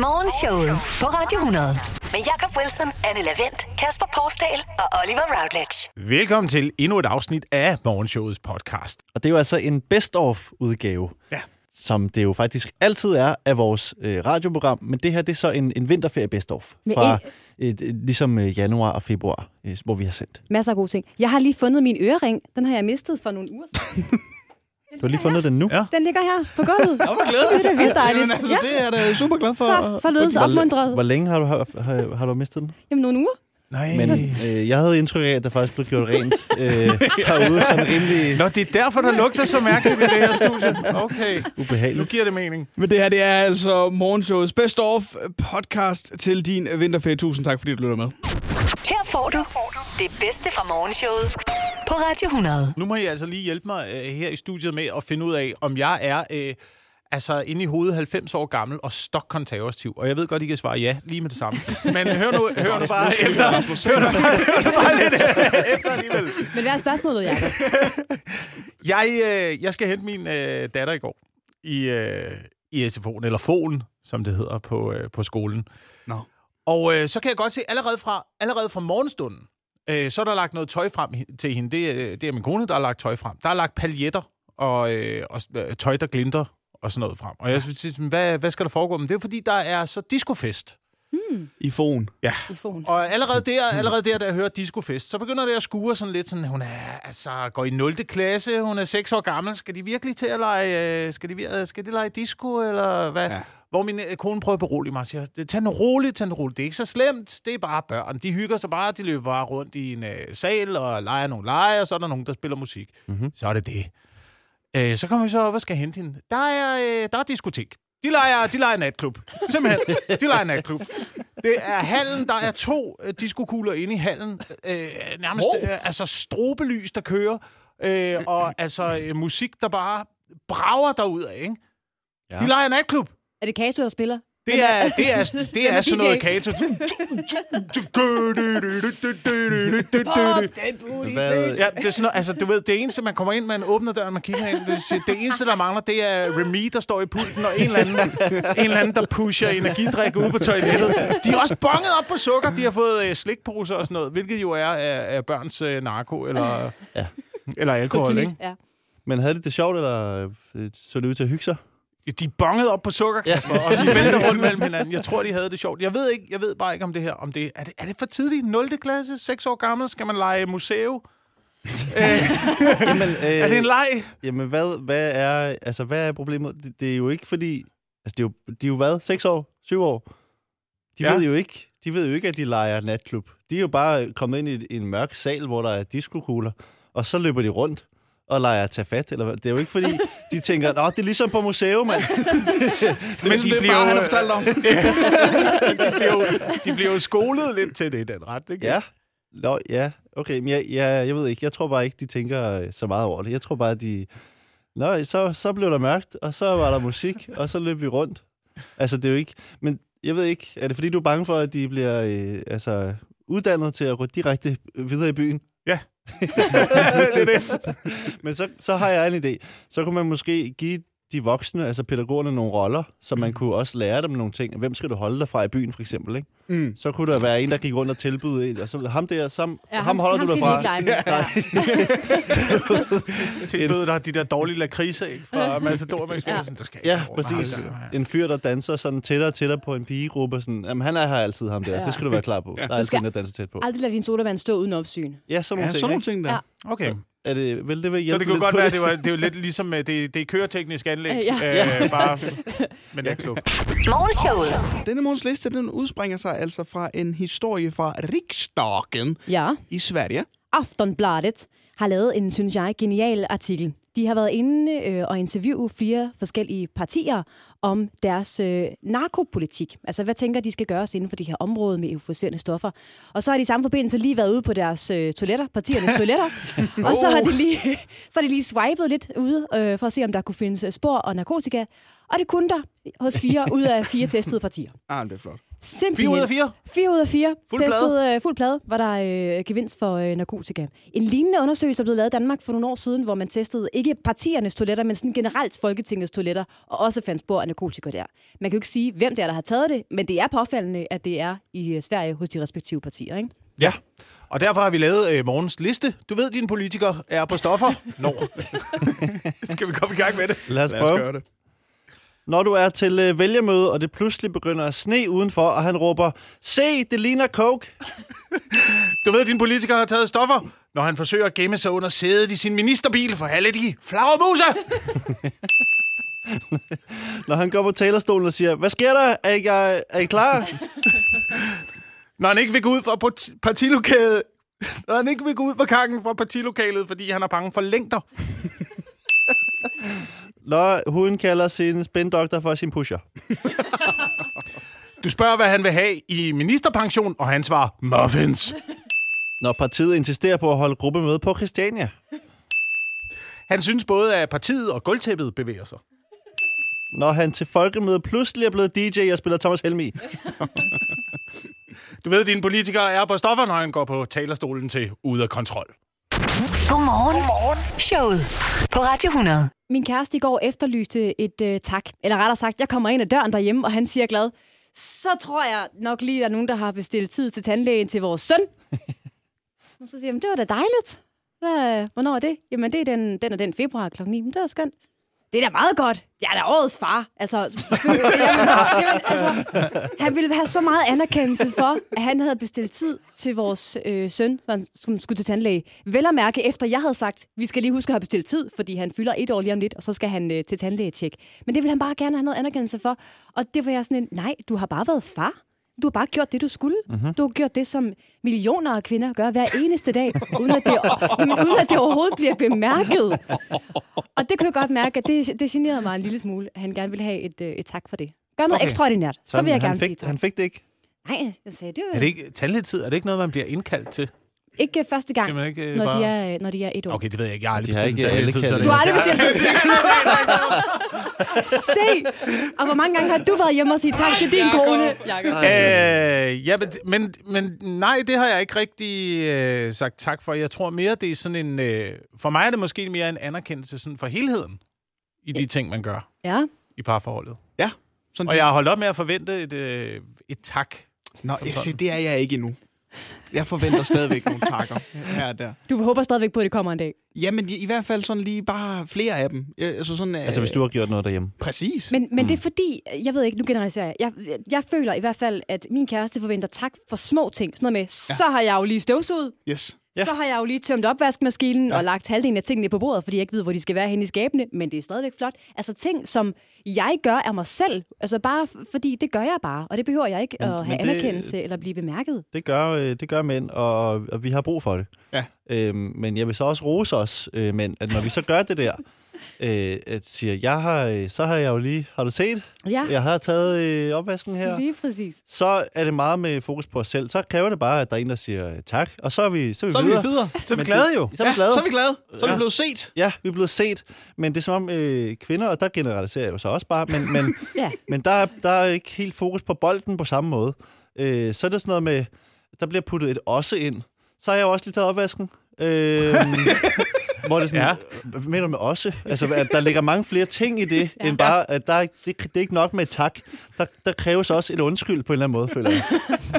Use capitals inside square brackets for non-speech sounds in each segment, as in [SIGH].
Morgenshowet på Radio 100. Med Jakob Wilson, Anne Lavendt, Kasper Porsdal og Oliver Routledge. Velkommen til endnu et afsnit af Morgenshowets podcast. Og det er jo altså en best-of-udgave, Ja. som det jo faktisk altid er af vores øh, radioprogram. Men det her, det er så en, en vinterferie best-of fra øh, ligesom øh, januar og februar, øh, hvor vi har sendt. Masser af gode ting. Jeg har lige fundet min ørering. Den har jeg mistet for nogle uger siden. [LAUGHS] Du har lige fundet den nu? Ja. Den ligger her på gulvet. [LAUGHS] Hvor glædeligt. Det er da vildt dejligt. Jamen, altså, Ja. Det er da super glad for. Så, således Hvor, opmuntret. hvor længe har du, har, har, har du mistet den? Jamen nogle uger. Nej. Men øh, jeg havde indtryk af, at der faktisk blev gjort rent øh, [LAUGHS] herude, sådan rimelig Nå, det er derfor, der lugter så mærkeligt i det her studie. Okay, nu ubehageligt. giver det mening. Men det her, det er altså morgenshowets best of podcast til din vinterferie. Tusind tak, fordi du lytter med. Her får du det bedste fra morgenshowet på Radio 100. Nu må I altså lige hjælpe mig øh, her i studiet med at finde ud af, om jeg er... Øh, Altså inde i hovedet 90 år gammel og stokkonservativ. Og jeg ved godt, I kan svare ja lige med det samme. [LAUGHS] Men hør nu, hør nu bare efter. Hør nu bare, hør nu bare lidt [LAUGHS] efter alligevel. Men hvad er spørgsmålet, Jacob? [LAUGHS] Jeg, øh, jeg skal hente min øh, datter i går i, øh, i SFO'en, eller FO'en, som det hedder på, øh, på skolen. Nå. Og øh, så kan jeg godt se, allerede fra, allerede fra morgenstunden, øh, så er der lagt noget tøj frem til hende. Det, er- det er min kone, der har lagt tøj frem. Der er lagt paljetter og, øh, og øh, tøj, der glinter og sådan noget frem. Og jeg synes, hvad, hvad skal der foregå? Men det er fordi, der er så discofest. I fonen. I phone. Og allerede der, allerede der, da jeg hører discofest, så begynder det at skure sådan lidt sådan, hun er, altså, går i 0. klasse, hun er 6 år gammel, skal de virkelig til at lege, øh, skal de, skal de lege disco, eller hvad? Ja. Hvor min øh, kone prøver at berolige mig og siger, tag nu roligt, tag nu roligt, det er ikke så slemt, det er bare børn. De hygger sig bare, de løber bare rundt i en øh, sal og leger nogle lege, og så er der nogen, der spiller musik. Mm-hmm. Så er det det. Øh, så kommer vi så op og skal hente hende. Der er, øh, der er diskotek. De leger, de leger natklub. Simpelthen. De leger natklub. Det er hallen, der er to øh, diskokugler inde i hallen. Øh, nærmest øh, altså strobelys, der kører. Øh, og altså øh, musik, der bare brager derud af, ikke? Ja. De leger natklub. Er det Kato, der spiller? Det er, det er, [LAUGHS] det er sådan noget kato. Hvad, Ja, det er sådan noget, altså, du ved, det eneste, man kommer ind, man åbner døren, man kigger ind, det, siger, det eneste, der mangler, det er Remy, der står i pulten, og en eller anden, en eller anden der pusher energidrik ude på toilettet. De er også bonget op på sukker, de har fået øh, slikposer og sådan noget, hvilket jo er af, af børns øh, narko eller, Ja. eller alkohol, ikke? Ja. men havde de det sjovt, eller øh, så det ud til at hygge sig? De bonget op på sukker, Kasper, og de [LAUGHS] vælter rundt mellem hinanden. Jeg tror, de havde det sjovt. Jeg ved ikke, jeg ved bare ikke om det her. Om det, er, det, er det for tidligt? 0. klasse? 6 år gammel? Skal man lege museum? [LAUGHS] Jamen, øh, [LAUGHS] Er det en leg? Jamen, hvad, hvad, er, altså, hvad er problemet? Det, det er jo ikke fordi... Altså, det er jo, de er jo hvad? 6 år? 7 år? De Ja. ja. ved jo ikke, de ved jo ikke, at de leger natklub. De er jo bare kommet ind i, i en mørk sal, hvor der er diskokugler, og så løber de rundt og leger tage fat. Eller, hvad. det er jo ikke fordi, de tænker, Nå, det er ligesom på museum, mand. [LAUGHS] Men det, de det bliver far, jo- han har fortalt om. [LAUGHS] de, bliver jo, de bliver jo skolet lidt til det i den ret, ikke? Ja. Nå, ja, okay, men jeg, jeg, jeg ved ikke. Jeg tror bare ikke, de tænker øh, så meget over det. Jeg tror bare, at de... Nå, så, så blev der mørkt, og så var der musik, og så løb vi rundt. Altså, det er jo ikke... Men jeg ved ikke, er det fordi, du er bange for, at de bliver øh, altså, uddannet til at gå direkte videre i byen? Ja. [LAUGHS] det er det. Men så, så har jeg en idé. Så kunne man måske give de voksne, altså pædagogerne, nogle roller, så man kunne også lære dem nogle ting. Hvem skal du holde dig fra i byen, for eksempel? Ikke? Mm. Så kunne der være en, der gik rundt og tilbyde en. Og så ham der, sam, Ja, ja, ham, holder ham du dig fra. med. [LAUGHS] Ja. [LAUGHS] Tilbød dig de der dårlige lakridser, ikke? Fra Matador [LAUGHS] med ja. Du skal Ja, præcis. En fyr, der danser sådan tættere og tættere på en pigegruppe. Sådan, jamen, han er her altid, ham der. Ja. Ja. Det skal du være klar på. Der er altid en, der danser tæt på. Aldrig lad din sodavand stå uden opsyn. Ja, sådan nogle Ja, ting. sådan nogle ting der. Ja. Okay. Er det, vil det vil Så hjælpe det kunne godt være, det, var, det er jo lidt ligesom, øh, det, det er køreteknisk anlæg. Ja. Øh, bare [LAUGHS] med natklub. Morgenshowet. Denne måneds liste, den udspringer sig altså fra en historie fra Riksdagen Ja. i Sverige. Aftonbladet har lavet en, synes jeg, genial artikel. De har været inde øh, og interviewe flere forskellige partier om deres øh, narkopolitik. Altså, hvad tænker de skal gøres inden for det her område med euforiserende stoffer? Og så har de i samme forbindelse lige været ude på deres øh, toiletter, partiernes [LAUGHS] toiletter. og så har, de lige, [LAUGHS] så har de lige swipet lidt ude øh, for at se, om der kunne findes øh, spor og narkotika. Og det kunne der hos fire ud af fire testede partier. Ah, det er flot. Simpelthen. 4 ud af 4? 4 ud af 4. Fuld plade. Testet øh, fuld plade, var der øh, gevinst for øh, narkotika. En lignende undersøgelse er blevet lavet i Danmark for nogle år siden, hvor man testede ikke partiernes toiletter, men sådan generelt Folketingets toiletter, og også fandt spor af narkotika der. Man kan jo ikke sige, hvem det er, der har taget det, men det er påfaldende, at det er i øh, Sverige hos de respektive partier. Ikke? Ja. Og derfor har vi lavet øh, morgens liste. Du ved, dine politikere er på stoffer. Nå. [LAUGHS] Skal vi komme i gang med det? Lad os Lad os prøve. gøre det. Når du er til øh, vælgermøde, og det pludselig begynder at sne udenfor, og han råber, se, det ligner coke. [LAUGHS] Du ved, dine politikere har taget stoffer, når han forsøger at gemme sig under sædet i sin ministerbil for alle de flagermuse. [LAUGHS] Når han går på talerstolen og siger, hvad sker der? Er I, er, er I klar? [LAUGHS] Når han ikke vil gå ud fra part- partilokalet. Når han ikke vil gå ud på kangen fra partilokalet, fordi han er bange for længder. Når hun kalder sin spændoktor for sin pusher. Du spørger, hvad han vil have i ministerpension, og han svarer, muffins. Når partiet insisterer på at holde gruppemøde på Christiania. Han synes både, at partiet og gulvtæppet bevæger sig. Når han til folkemøde pludselig er blevet DJ og spiller Thomas Helmi. Du ved, dine politikere er på stoffer, når han går på talerstolen til ude af kontrol. Godmorgen. Godmorgen. Showet på Radio 100. Min kæreste i går efterlyste et øh, tak. Eller rettere sagt, jeg kommer ind ad døren derhjemme, og han siger glad, så tror jeg nok lige, at der er nogen, der har bestilt tid til tandlægen til vores søn. [LAUGHS] og så siger jeg, "Men det var da dejligt. Hvad, hvornår er det? Jamen, det er den, den og den februar kl. 9. Men det var skønt. Det er da meget godt. Jeg er da årets far. Altså, jamen, [LAUGHS] jamen, altså, han ville have så meget anerkendelse for, at han havde bestilt tid til vores øh, søn, som- som skulle til tandlæge. Vel at mærke, efter jeg havde sagt, vi skal lige huske at have bestilt tid, fordi han fylder et år lige om lidt, og så skal han øh, til tandlægetjek. Men det ville han bare gerne have noget anerkendelse for. Og det var jeg sådan en, nej, du har bare været far. Du har bare gjort det, du skulle. Mm-hmm. Du har gjort det, som millioner af kvinder gør hver eneste dag, uden at det, [LAUGHS] jamen, uden at det overhovedet bliver bemærket. Og det kunne jeg godt mærke, at det, det generede mig en lille smule, at han gerne ville have et, øh, et tak for det. Gør noget Okay. ekstraordinært, så, så vil jeg gerne fik, sige tak. Han fik det ikke. Nej, jeg sagde, det var Er det ikke tandlægetid? Er det ikke noget, man bliver indkaldt til? Ikke første gang, man ikke, øh, når, de er, øh, når de er et år. Okay, det ved jeg ikke. Jeg har aldrig bestilt ikke alle tandlægetid, så det- Du har aldrig bestilt [LAUGHS] tid. Se! Og hvor mange gange har du været hjemme og sige tak til din kone? Jakob. Øh, ja, men, men, men nej, det har jeg ikke rigtig øh, sagt tak for. Jeg tror mere, det er sådan en... Øh, for mig er det måske mere en anerkendelse sådan for helheden i de ting, man gør Ja. i parforholdet. Ja. Sådan Og jeg har holdt op med at forvente et, øh, et tak. Nå, jeg siger, det er jeg ikke endnu. Jeg forventer stadigvæk nogle takker her og der. Du håber stadigvæk på, at det kommer en dag. Jamen, i, i hvert fald sådan lige bare flere af dem. Altså, sådan, øh, Altså, hvis du har gjort noget derhjemme. Præcis. Men, men mm. det er fordi, jeg ved ikke, nu generaliserer jeg. jeg. Jeg føler i hvert fald, at min kæreste forventer tak for små ting. Sådan noget med, ja. så har jeg jo lige støvsuget. Yes. Ja. Så har jeg jo lige tømt opvaskemaskinen ja. og lagt halvdelen af tingene på bordet, fordi jeg ikke ved, hvor de skal være henne i skabene, men det er stadigvæk flot. Altså ting, som jeg gør af mig selv, altså bare fordi det gør jeg bare, og det behøver jeg ikke Men- at have men det- anerkendelse eller blive bemærket. Det gør, øh, det gør mænd, og, og vi har brug for det. Ja. Øhm, men jeg vil så også rose os øh, mænd, at når vi så gør det der, [LAUGHS] øh, at siger, jeg har, øh, så har jeg jo lige, har du set? Ja, Jeg har taget øh, opvasken her. lige præcis. Så er det meget med fokus på os selv. Så kræver det bare, at der er en, der siger øh, tak, og så er vi, så er vi Så er videre. vi videre. Så er vi glade jo. Så er vi glade. Ja, så er vi glade. Så er vi blevet set. Ja, vi er blevet set, men det er som om øh, kvinder, og der generaliserer jeg jo så også bare, men, men, [LAUGHS] Ja. men der, er- der er ikke helt fokus på bolden på samme måde. Øh, så er det sådan noget med, der bliver puttet et også ind. Så har jeg jo også lige taget opvasken. Øh, [LAUGHS] hvor det sådan, ja. hvad mener du med også? Altså, at der ligger mange flere ting i det, ja. end bare, at der, er- det, det er ikke nok med et tak. Der, der kræves også et undskyld på en eller anden måde, føler jeg.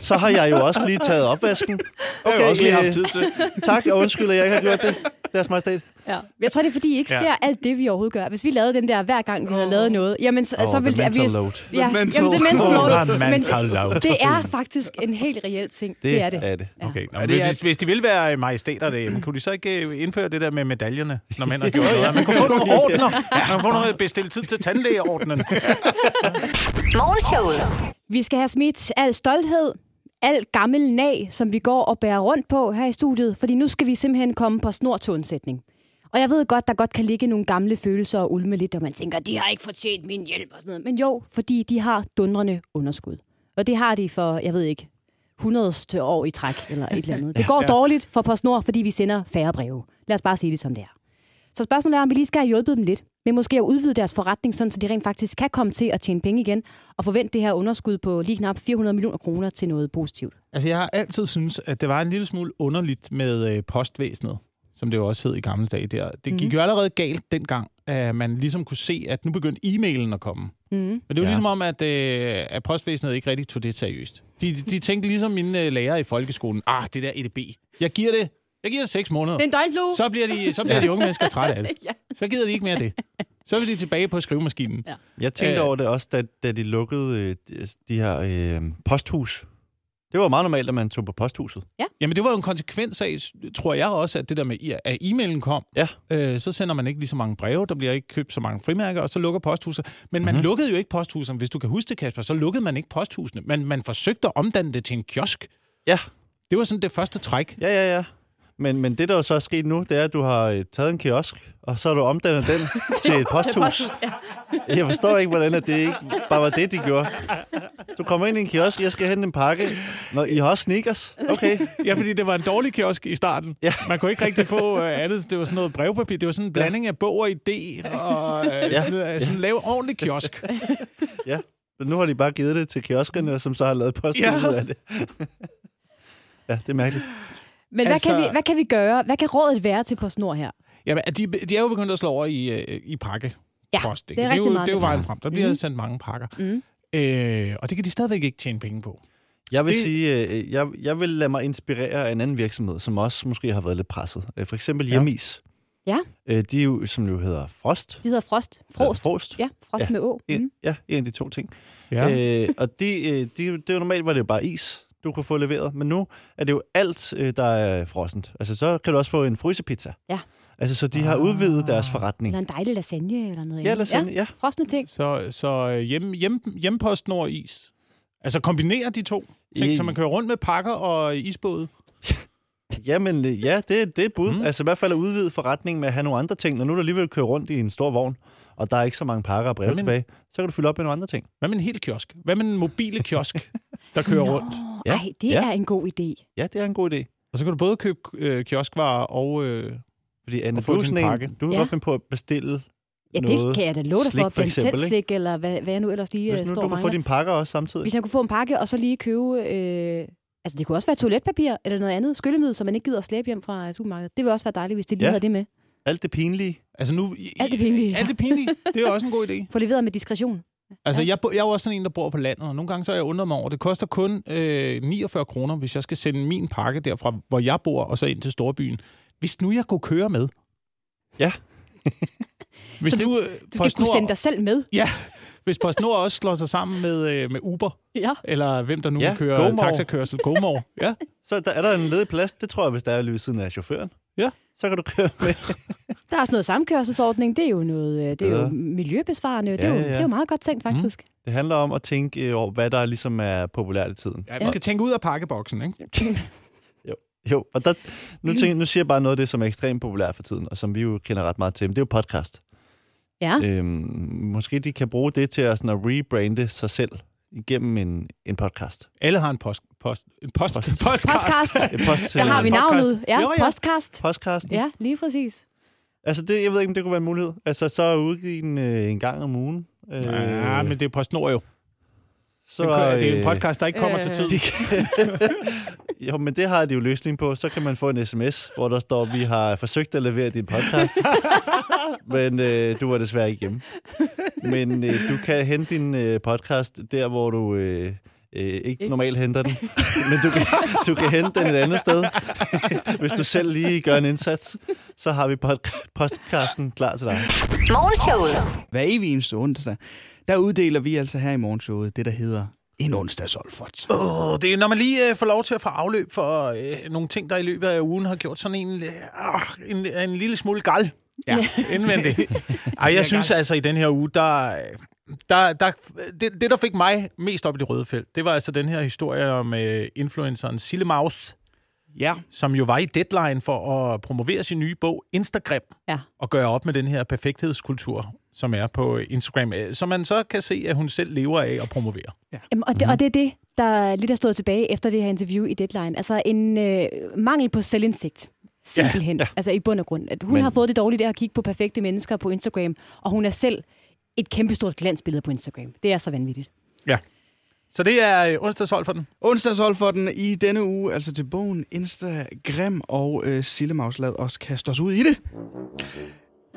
Så har jeg jo også lige taget opvasken. Okay, jeg har også lige øh, haft tid til. Tak, og undskyld, at jeg ikke har gjort det. Deres majestæt. Ja. Jeg tror, det er, fordi I ikke Ja. ser alt det, vi overhovedet gør. Hvis vi lavede den der, hver gang vi havde lavet noget, jamen så, Åh, så ville det... mental load. Ja, mental jamen, det er mental load. Oh, Men mental load. det er faktisk en helt reel ting. Det, det er det. er det. Ja. Okay, Nå, Ja, men det er- hvis, hvis de vil være majestæter, det, jamen, kunne de så ikke øh, indføre det der med medaljerne, når mænd har gjort [LAUGHS] noget? Man kunne få nogle ordner. Man kunne få noget bestilt tid til tandlægeordnen. [LAUGHS] Morgenshowet. Vi skal have smidt al stolthed, al gammel nag, som vi går og bærer rundt på her i studiet, fordi nu skal vi simpelthen komme på snor til undsætning. Og jeg ved godt, der godt kan ligge nogle gamle følelser og ulme lidt, og man tænker, de har ikke fortjent min hjælp og sådan noget. Men jo, fordi de har dundrende underskud. Og det har de for, jeg ved ikke, 100 år i træk eller et eller andet. [LAUGHS] Det går ja. dårligt for PostNord, fordi vi sender færre breve. Lad os bare sige det som det er. Så spørgsmålet er, om vi lige skal have hjulpet dem lidt. med måske at udvide deres forretning, sådan, så de rent faktisk kan komme til at tjene penge igen, og forvente det her underskud på lige knap 400 millioner kroner til noget positivt. Altså, jeg har altid synes, at det var en lille smule underligt med øh, postvæsenet, som det jo også hed i gamle dage der. Det gik Mhm. jo allerede galt dengang, at man ligesom kunne se, at nu begyndte e-mailen at komme. Mm. Men det var Ja. ligesom om, at, øh, at postvæsenet ikke rigtig tog det seriøst. De, de tænkte ligesom mine øh, lærere i folkeskolen, ah, det der EDB, jeg giver det, jeg giver det seks måneder. Det er en døgnflue. Så bliver de, så bliver de unge mennesker trætte af det. [LAUGHS] Ja. Så gider de ikke mere det. Så vil de tilbage på skrivemaskinen. Ja. Jeg tænkte Øh. over det også, da, da de lukkede øh, de, de her øh, posthus. Det var meget normalt, at man tog på posthuset. Jamen, det var jo en konsekvens af, tror jeg også, at det der med, at e-mailen kom, Ja. øh, så sender man ikke lige så mange breve, der bliver ikke købt så mange frimærker, og så lukker posthuset. Men man Mhm. lukkede jo ikke posthusene. Hvis du kan huske det, Kasper, så lukkede man ikke posthusene. Men man forsøgte at omdanne det til en kiosk. Ja. Det var sådan det første træk. Ja, ja, ja. Men, men det, der jo så er sket nu, det er, at du har øh, taget en kiosk, og så har du omdannet den [LAUGHS] til et posthus. ja. Jeg forstår ikke, hvordan det ikke bare var det, de gjorde. Du kommer ind i en kiosk, jeg skal hente en pakke. Når I har også sneakers. Okay. Ja, fordi det var en dårlig kiosk i starten. Ja. Man kunne ikke rigtig få øh, andet. Det var sådan noget brevpapir. Det var sådan en blanding af bog og idé, og øh, Ja. sådan, øh, sådan en lav ordentlig kiosk. Ja. Men nu har de bare givet det til kioskerne, som så har lavet posthuset Ja. ja. af det. ja, det er mærkeligt. Men hvad, Altså- kan vi, hvad kan vi gøre? Hvad kan rådet være til PostNord her? Jamen, de, de er jo begyndt at slå over i, øh, i pakke. Ja, post, ikke? det er det er rigtig jo, meget det er jo det, vejen frem. Der bliver Mhm. sendt mange pakker. Mm. Øh, og det kan de stadigvæk ikke tjene penge på. Jeg vil Det- det... sige, øh, jeg, jeg vil lade mig inspirere af en anden virksomhed, som også måske har været lidt presset. Øh, For eksempel Ja. Hjemmis. Ja. De er jo, som jo hedder Frost. De hedder Frost. Frost. Frost. Ja, Frost Ja. med Å. En, Mm. ja, en af de to ting. Ja. Øh, og de, øh, de, det er jo normalt, var det jo bare is, du kunne få leveret. Men nu er det jo alt, øh, der er frossent. Altså, så kan du også få en frysepizza. Ja. Altså, så de har Ah. udvidet deres forretning. Eller en dejlig lasagne eller noget Ja, andet. lasagne, ja. Frosne ting. Så, så øh, hjem, hjem, hjempost nord is. Altså kombinere de to ting, I- så man kører rundt med pakker og isbåde. [LAUGHS] Jamen, øh, ja, det, det er et bud. Mm. Altså, i hvert fald at udvide forretningen med at have nogle andre ting. Når nu du alligevel kører rundt i en stor vogn, og der er ikke så mange pakker og breve tilbage, så kan du fylde op med nogle andre ting. Hvad med en hel kiosk? Hvad med en mobile kiosk, [LAUGHS] der kører Nå, rundt? Ja. Ej, det Ja. er en god idé. Ja, det er en god idé. Og så kan du både købe øh, kioskvarer og... Øh, Fordi Anne, Og få du, er din sådan en, pakke. du kan Ja. godt finde på at bestille, Ja, det Noget kan jeg da love dig slik, for. for eksempel, ikke? slik, eller hvad, hvad jeg nu ellers lige hvis øh, nu står du kan få dine pakker også samtidig. Hvis jeg kunne få en pakke, og så lige købe... Øh, altså, det kunne også være toiletpapir eller noget andet skyllemiddel, som man ikke gider at slæbe hjem fra supermarkedet. Det ville også være dejligt, hvis de lige Ja. havde det med. Alt det pinlige. altså nu... I, Alt det pinlige. Alt det pinlige. Det er også en god idé. [LAUGHS] Få leveret med diskretion. Altså, Ja. jeg, bo- jeg er jo også sådan en, der bor på landet, og nogle gange så har jeg undret mig over, det koster kun øh, 49 kroner, hvis jeg skal sende min pakke derfra, hvor jeg bor, og så ind til storbyen. Hvis nu jeg kunne køre med. Ja. [LAUGHS] Hvis Så nu, øh, Du skal kunne sende dig selv med. Ja, hvis PostNord også slår sig sammen med, øh, med Uber, Ja. eller hvem der nu Ja, ja, kører GoMore. taxakørsel. GoMore. Ja. [LAUGHS] Så der, er der en ledig plads, det tror jeg, hvis der er lige ved siden af chaufføren. Ja. Så kan du køre med. [LAUGHS] Der er også noget samkørselsordning. Det er jo, noget, øh, det er jo Ja. miljøbesvarende. Det, Ja, er jo, ja, det er jo meget godt tænkt, faktisk. Det handler om at tænke over, hvad der ligesom er populært i tiden. ja, vi skal tænke ud af pakkeboksen, ikke? Jo, og der, nu, tænker, nu siger jeg bare noget af det, som er ekstremt populært for tiden, og som vi jo kender ret meget til, men det er jo podcast. Ja. Øhm, måske de kan bruge det til at, sådan at rebrande sig selv igennem en, en podcast. Alle har en post, post, en post, Post. [LAUGHS] [LAUGHS] post. podcast. Podcast. En post Der har vi navnet. Ja, Jo, ja. podcast. podcasten. Ja, lige præcis. Altså, det, jeg ved ikke, om det kunne være en mulighed. Altså, så udgive en, øh, en gang om ugen. Øh, Ja, men det er PostNord jo. så, det, er, det er en øh, podcast, der ikke kommer øh, til tid. De. Jo, men det har de jo løsning på. Så kan man få en sms, hvor der står, vi har forsøgt at levere din podcast, [LAUGHS] men øh, du var desværre ikke hjemme. Men øh, du kan hente din øh, podcast der, hvor du øh, øh, ikke normalt henter den. Men du kan, du kan hente den et andet sted. [LAUGHS] Hvis du selv lige gør en indsats, så har vi pod- podcasten klar til dig. Morgenshowet. Hver evig eneste onsdag, der uddeler vi altså her i morgenshowet det, der hedder en onsdags Olfert. Oh, det er, når man lige øh, får lov til at få afløb for øh, nogle ting, der i løbet af ugen har gjort sådan en, øh, en, en lille smule gal. Ja, [LAUGHS] indvendigt. Ej, jeg synes altså, i den her uge, der, der, der, det, det, der fik mig mest op i det røde felt, det var altså den her historie om øh, influenceren Sille Maus, Ja, som jo var i deadline for at promovere sin nye bog, Instagram, Ja. og gøre op med den her perfekthedskultur, som er på Instagram, øh, som man så kan se, at hun selv lever af at promovere. Jamen, og, det, og det er det, der lidt er stået tilbage efter det her interview i Deadline. Altså en øh, mangel på selvindsigt. Simpelthen. Ja. Altså i bund og grund. At hun Men... Men- har fået det dårligt af at kigge på perfekte mennesker på Instagram, og hun er selv et kæmpestort glansbillede på Instagram. Det er så vanvittigt. Ja. Så det er øh, onsdagshold for den. Onsdagshold for den i denne uge, altså til bogen Instagram og øh, Sillemaus. Lad os kaste os ud i det.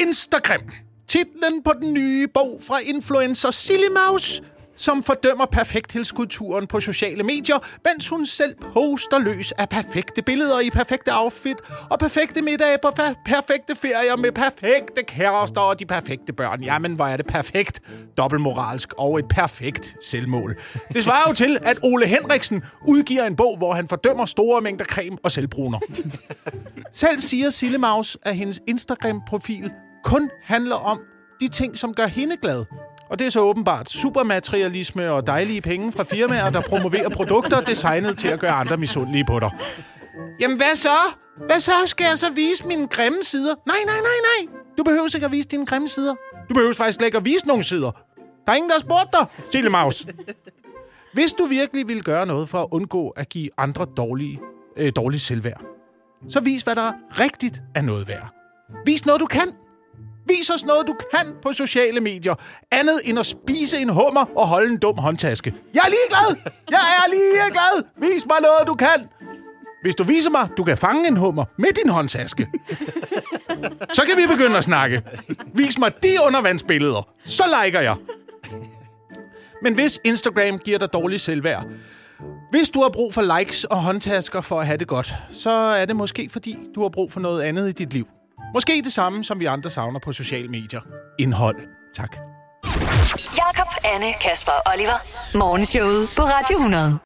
Instagram. Titlen på den nye bog fra influencer Silly Mouse, som fordømmer perfekthedskulturen på sociale medier, mens hun selv poster løs af perfekte billeder i perfekte outfit og perfekte middage på fa- perfekte ferier med perfekte kærester og de perfekte børn. Jamen, hvor er det perfekt, dobbeltmoralsk og et perfekt selvmål. Det svarer jo til, at Ole Henriksen udgiver en bog, hvor han fordømmer store mængder creme og selvbruner. Selv siger Sillemaus, at hendes Instagram-profil kun handler om de ting, som gør hende glad. Og det er så åbenbart supermaterialisme og dejlige penge fra firmaer, der promoverer produkter designet til at gøre andre misundelige på dig. Jamen hvad så? Hvad så? Skal jeg så vise mine grimme sider? Nej, nej, nej, nej. Du behøver ikke at vise dine grimme sider. Du behøver faktisk slet ikke at vise nogen sider. Der er ingen, der har spurgt dig, Sille Maus. Hvis du virkelig vil gøre noget for at undgå at give andre dårlige, øh, dårligt selvværd, så vis, hvad der rigtigt er noget værd. Vis noget, du kan. Vis os noget, du kan på sociale medier. Andet end at spise en hummer og holde en dum håndtaske. Jeg er ligeglad! Jeg er ligeglad! Vis mig noget, du kan! Hvis du viser mig, du kan fange en hummer med din håndtaske, så kan vi begynde at snakke. Vis mig de undervandsbilleder. Så liker jeg. Men hvis Instagram giver dig dårlig selvværd, hvis du har brug for likes og håndtasker for at have det godt, så er det måske fordi, du har brug for noget andet i dit liv. Måske det samme, som vi andre savner på sociale medier. Indhold. Tak. Jakob, Anne, Kasper og Oliver. Morgenshowet på Radio 100.